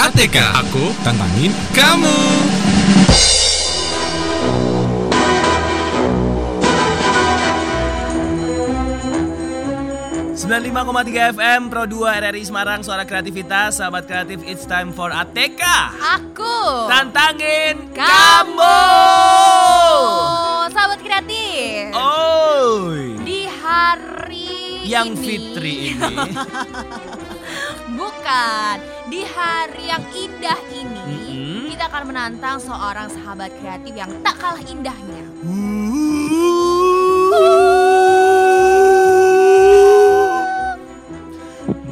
ATK. Aku Tantangin kamu. tiga FM Pro 2 RRI Semarang Suara Kreativitas Sahabat kreatif It's time for ATK Aku Tantangin Kamu. kamu. Oh, sahabat kreatif. Oi. Di hari Yang ini. Fitri ini. Bukan akan menantang seorang sahabat kreatif yang tak kalah indahnya.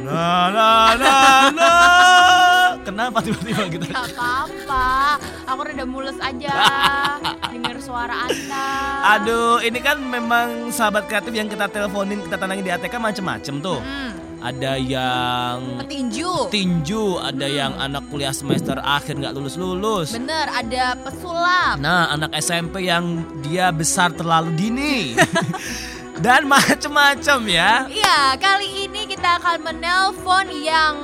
Na na na na. Kenapa tiba-tiba kita Gak apa-apa. Aku udah mulus aja. Dengar suara anda. Aduh ini kan memang sahabat kreatif yang kita teleponin Kita tantangin di ATK macem-macem tuh. Hmm, Ada yang Petinju tinju Ada yang anak kuliah semester akhir nggak lulus-lulus Bener ada pesulap Nah, anak SMP yang dia besar terlalu dini. Dan macem-macem ya. Iya, kali ini kita akan menelpon yang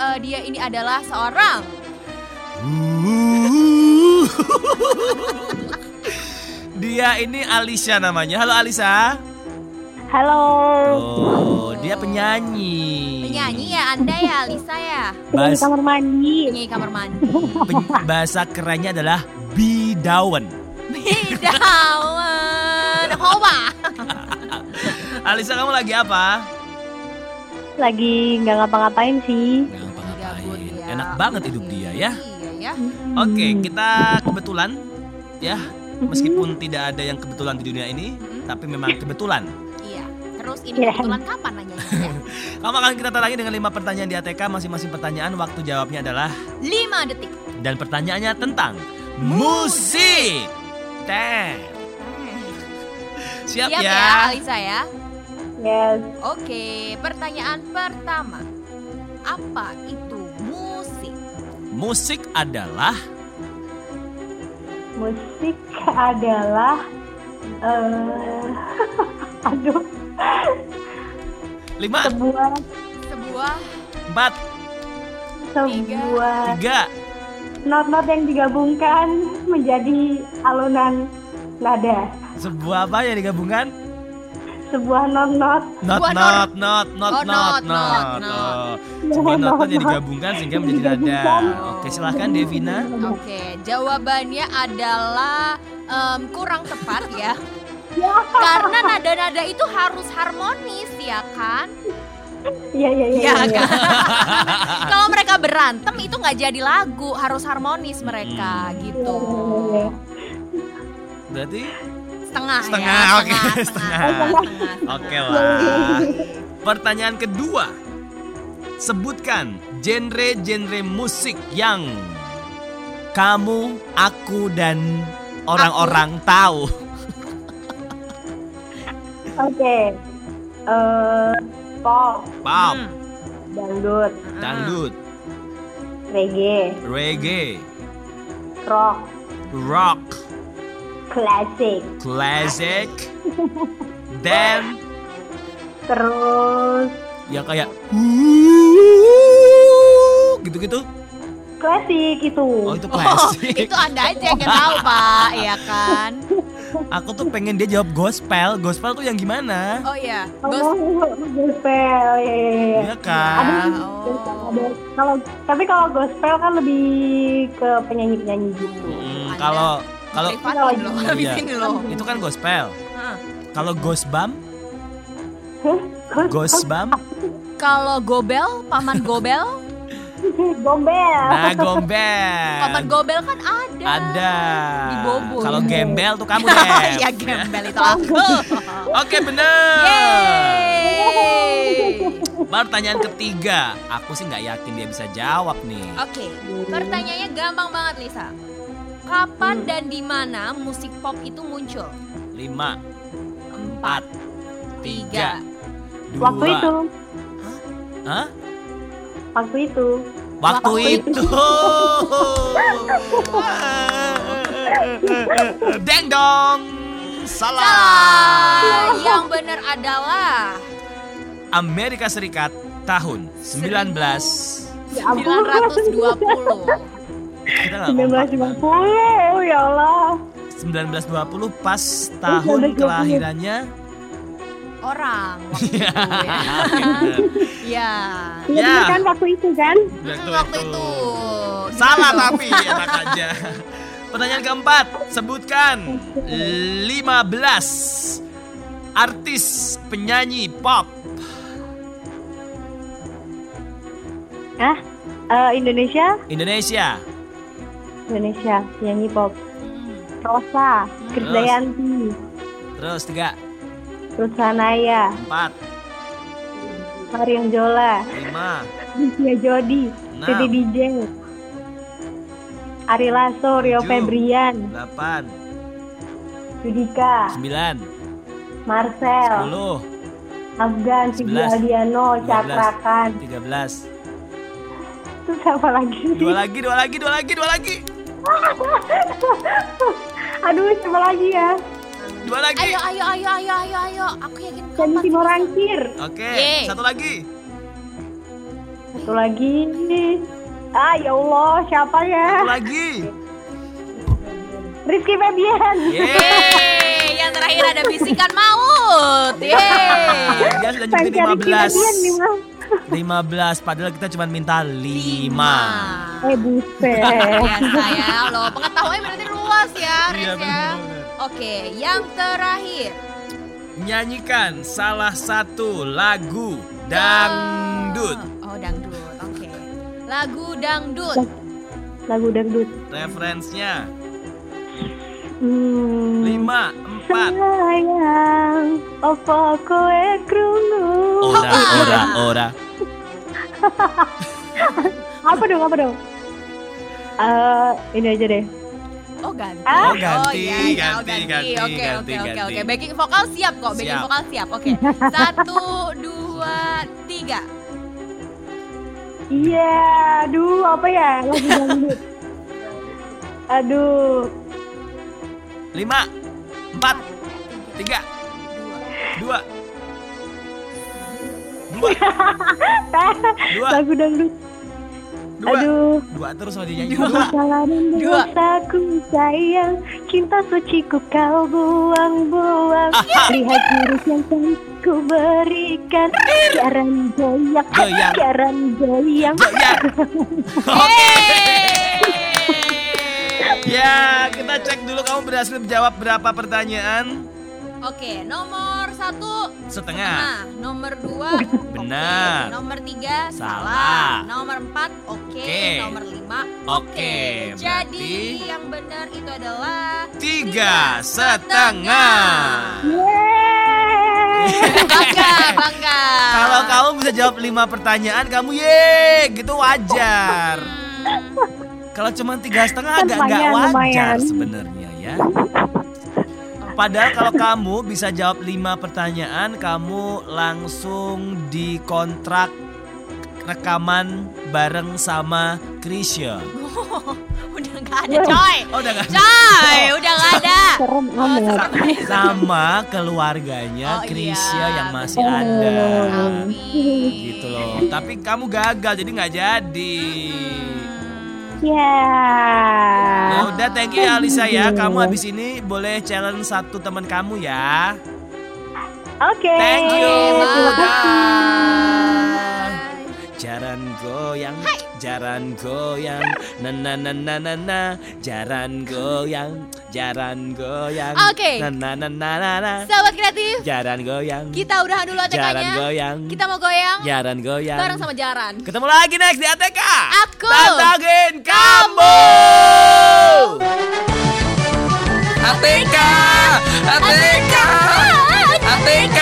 eh, dia ini adalah seorang dia ini Alisa namanya. Halo Alisa. Halo, Oh, dia penyanyi. penyanyi ya Anda ya, Lisa ya. penyanyi Bas- kamar mandi. Penyanyi kamar mandi. Pen- bahasa kerennya adalah bidawan. Bidawan. Hoa. Alisa kamu lagi apa? Lagi nggak ngapa-ngapain sih. Nggak ngapa-ngapain. Ya. Enak banget hidup dia ya. Iya ya. Oke, kita kebetulan ya. Meskipun tidak ada yang kebetulan di dunia ini, tapi memang kebetulan. Terus ini Iya. kebetulan kapan nanya? Ya? Kamu akan kita talangi dengan lima pertanyaan di ATK. Masing-masing pertanyaan waktu jawabnya adalah 5 detik. dan pertanyaannya tentang musik. Teh. Siap, Siap ya? ya, Alisa ya. Yes, Oke, pertanyaan pertama. Apa itu musik? Musik adalah musik adalah eh aduh lima, sebuah. Sebuah. Empat, sebuah. Tiga, not-not yang digabungkan menjadi alunan nada. sebuah apa yang digabungkan? Sebuah not-not. Not, not, not, not, not, not, Sebuah not, not yang digabungkan sehingga menjadi nada. Oke, silahkan Devina. Oke, jawabannya adalah em, kurang tepat ya. Ya, Karena nada-nada itu harus harmonis ya kan? iya iya iya. Iya iya. kan? Kalau mereka berantem itu nggak jadi lagu, harus harmonis mereka gitu. Iya. Berarti Setengah, Setengah, ya, oke, setengah, setengah. setengah, setengah. Oke lah. Pertanyaan kedua. Sebutkan genre-genre musik yang kamu, aku dan orang-orang tahu. Oke. Eh pop, Pop, Hmm. dangdut, dangdut, reggae, reggae, rock, rock, klasik, classic, dan terus. Yang kayak gitu-gitu. klasik itu. Oh itu Oh, klasik. itu anda aja yang tahu pak, ya kan? Aku tuh pengen dia jawab gospel. Gospel tuh yang gimana? Oh iya, Oh, Ghost. gospel, ya, ya, ya. Iya kan? Oh. Ada, kalau tapi kalau gospel kan lebih ke penyanyi-penyanyi gitu. Hmm, kalau kalau Iya. loh. itu kan gospel. Kalau gosbam, Hah? gosbam, Kalau gobel, paman gobel, Gombel. nah gombel. paman gobel kan ada. Ada. Di Bobo. Kalau gembel tuh kamu deh. ya gembel itu aku. Oke bener. Yeay. Pertanyaan ketiga, aku sih nggak yakin dia bisa jawab nih. Oke, pertanyaannya gampang banget Lisa. Kapan dan di mana musik pop itu muncul? Lima, Empat, empat, tiga, dua. Waktu itu, Hah? Waktu itu. Waktu, Waktu itu. Deng dong. Salah. Salah. Yang benar adalah Amerika Serikat tahun 19 Ya ampun. 1920. Kita nggak kompak. 1950 ya Allah. 1920 pas tahun 1920. kelahirannya. Orang waktu itu ya. Bener. Ya. Iya Ya. kan waktu itu kan? Betul, waktu betul. itu. Salah tapi enak aja. Pertanyaan keempat, sebutkan 15 artis penyanyi pop. Ah, eh, Indonesia, Indonesia. Indonesia, penyanyi pop. Rosa, Terus? Krisdayanti, Terus tiga, Ruth Sanaya, empat, Mariam Jola, lima, Lucia Jodi, Enam. Siti DJ, Ari Lasso, Rio Tujuh. Febrian, delapan, Judika, sembilan, Marcel, sepuluh, Afgan, Sigi Sebelas. Aldiano. Cakrakan. tiga belas. Terus apa lagi? Dua lagi, dua lagi, dua lagi, dua lagi. Aduh, siapa lagi ya? Dua lagi. Ayo, ayo, ayo, ayo, ayo, ayo. Aku yakin kamu pasti. Rangkir. Oke, Yeay. satu lagi. Satu lagi. Ah, ya Allah, siapa ya? Satu lagi. Rizky Febian. Yeay. Yang terakhir ada bisikan maut. Yeay. Dia sudah nyebutin Rizky Febian nih, 15. Mas. 15, padahal kita cuma minta 5. Eh, buset. Biasa ya, lo pengetahuannya berarti luas ya, Riz Iya, ya. bener-bener. Oke, yang terakhir. Nyanyikan salah satu lagu dangdut. Oh, dangdut. Oke. Lagu dangdut. Lagu dangdut. Referensinya Hmm. 5, 4. Sayang, opo kowe krungu? Ora, ora, ora. Apa dong, apa dong? Eh, ini aja deh. Oh, ganti. Ah. Oh, ganti, iya, iya, oh, ganti, ganti, Oke, ganti, oke, oke, ganti. oke. Backing vokal siap kok. Backing Siap. vokal siap. Oke. Satu, dua, tiga. Iya, aduh apa ya lagu dangdut? Aduh, 5, 4, 3, Dua. 2. 2. 2. lagu dangdut. 2. Aduh, 2 terus nyanyi. Dua. 2. kesalahan dan Dua. sayang, cinta suciku kau buang-buang. Lihat jurus yang ku berikan, siaran goyang, goyang. Goyang. Oke. Ya, kita cek dulu kamu berhasil menjawab berapa pertanyaan? Oke, nomor satu Setengah. Nah, nomor dua Benar. oke. Nomor tiga Salah. salah. Nomor empat oke. Oke. Nomor lima Oke, Jadi berarti- yang benar itu adalah Tiga setengah. Yeay. bangga, bangga. Kalau kamu bisa jawab lima pertanyaan, kamu ye, gitu wajar. Hmm, Kalau cuma tiga setengah agak nggak wajar sebenarnya ya. Padahal kalau kamu bisa jawab lima pertanyaan, kamu langsung dikontrak rekaman bareng sama Krisya. udah nggak ada coy. Oh, udah nggak? Coy, udah nggak ada. Serem amat. Sama keluarganya Oh, Krisya iya, yang masih betul. ada. Amin. Gitu loh. Tapi kamu gagal jadi nggak jadi. Ya. Ya udah thank you ya Alisa ya. Kamu habis ini boleh challenge satu teman kamu ya. Oke. Thank you. Terima kasih. Jaran goyang, na na na na na na, jaran goyang, jaran goyang, Oke. na na na na na na, Sahabat kreatif, jaran goyang, kita udahan dulu jaran ATK-nya. goyang, Kita mau goyang jaran goyang. bareng sama Jaran. Ketemu lagi next di ATK. Aku. Tantangin kamu. ATK, ATK, ATK.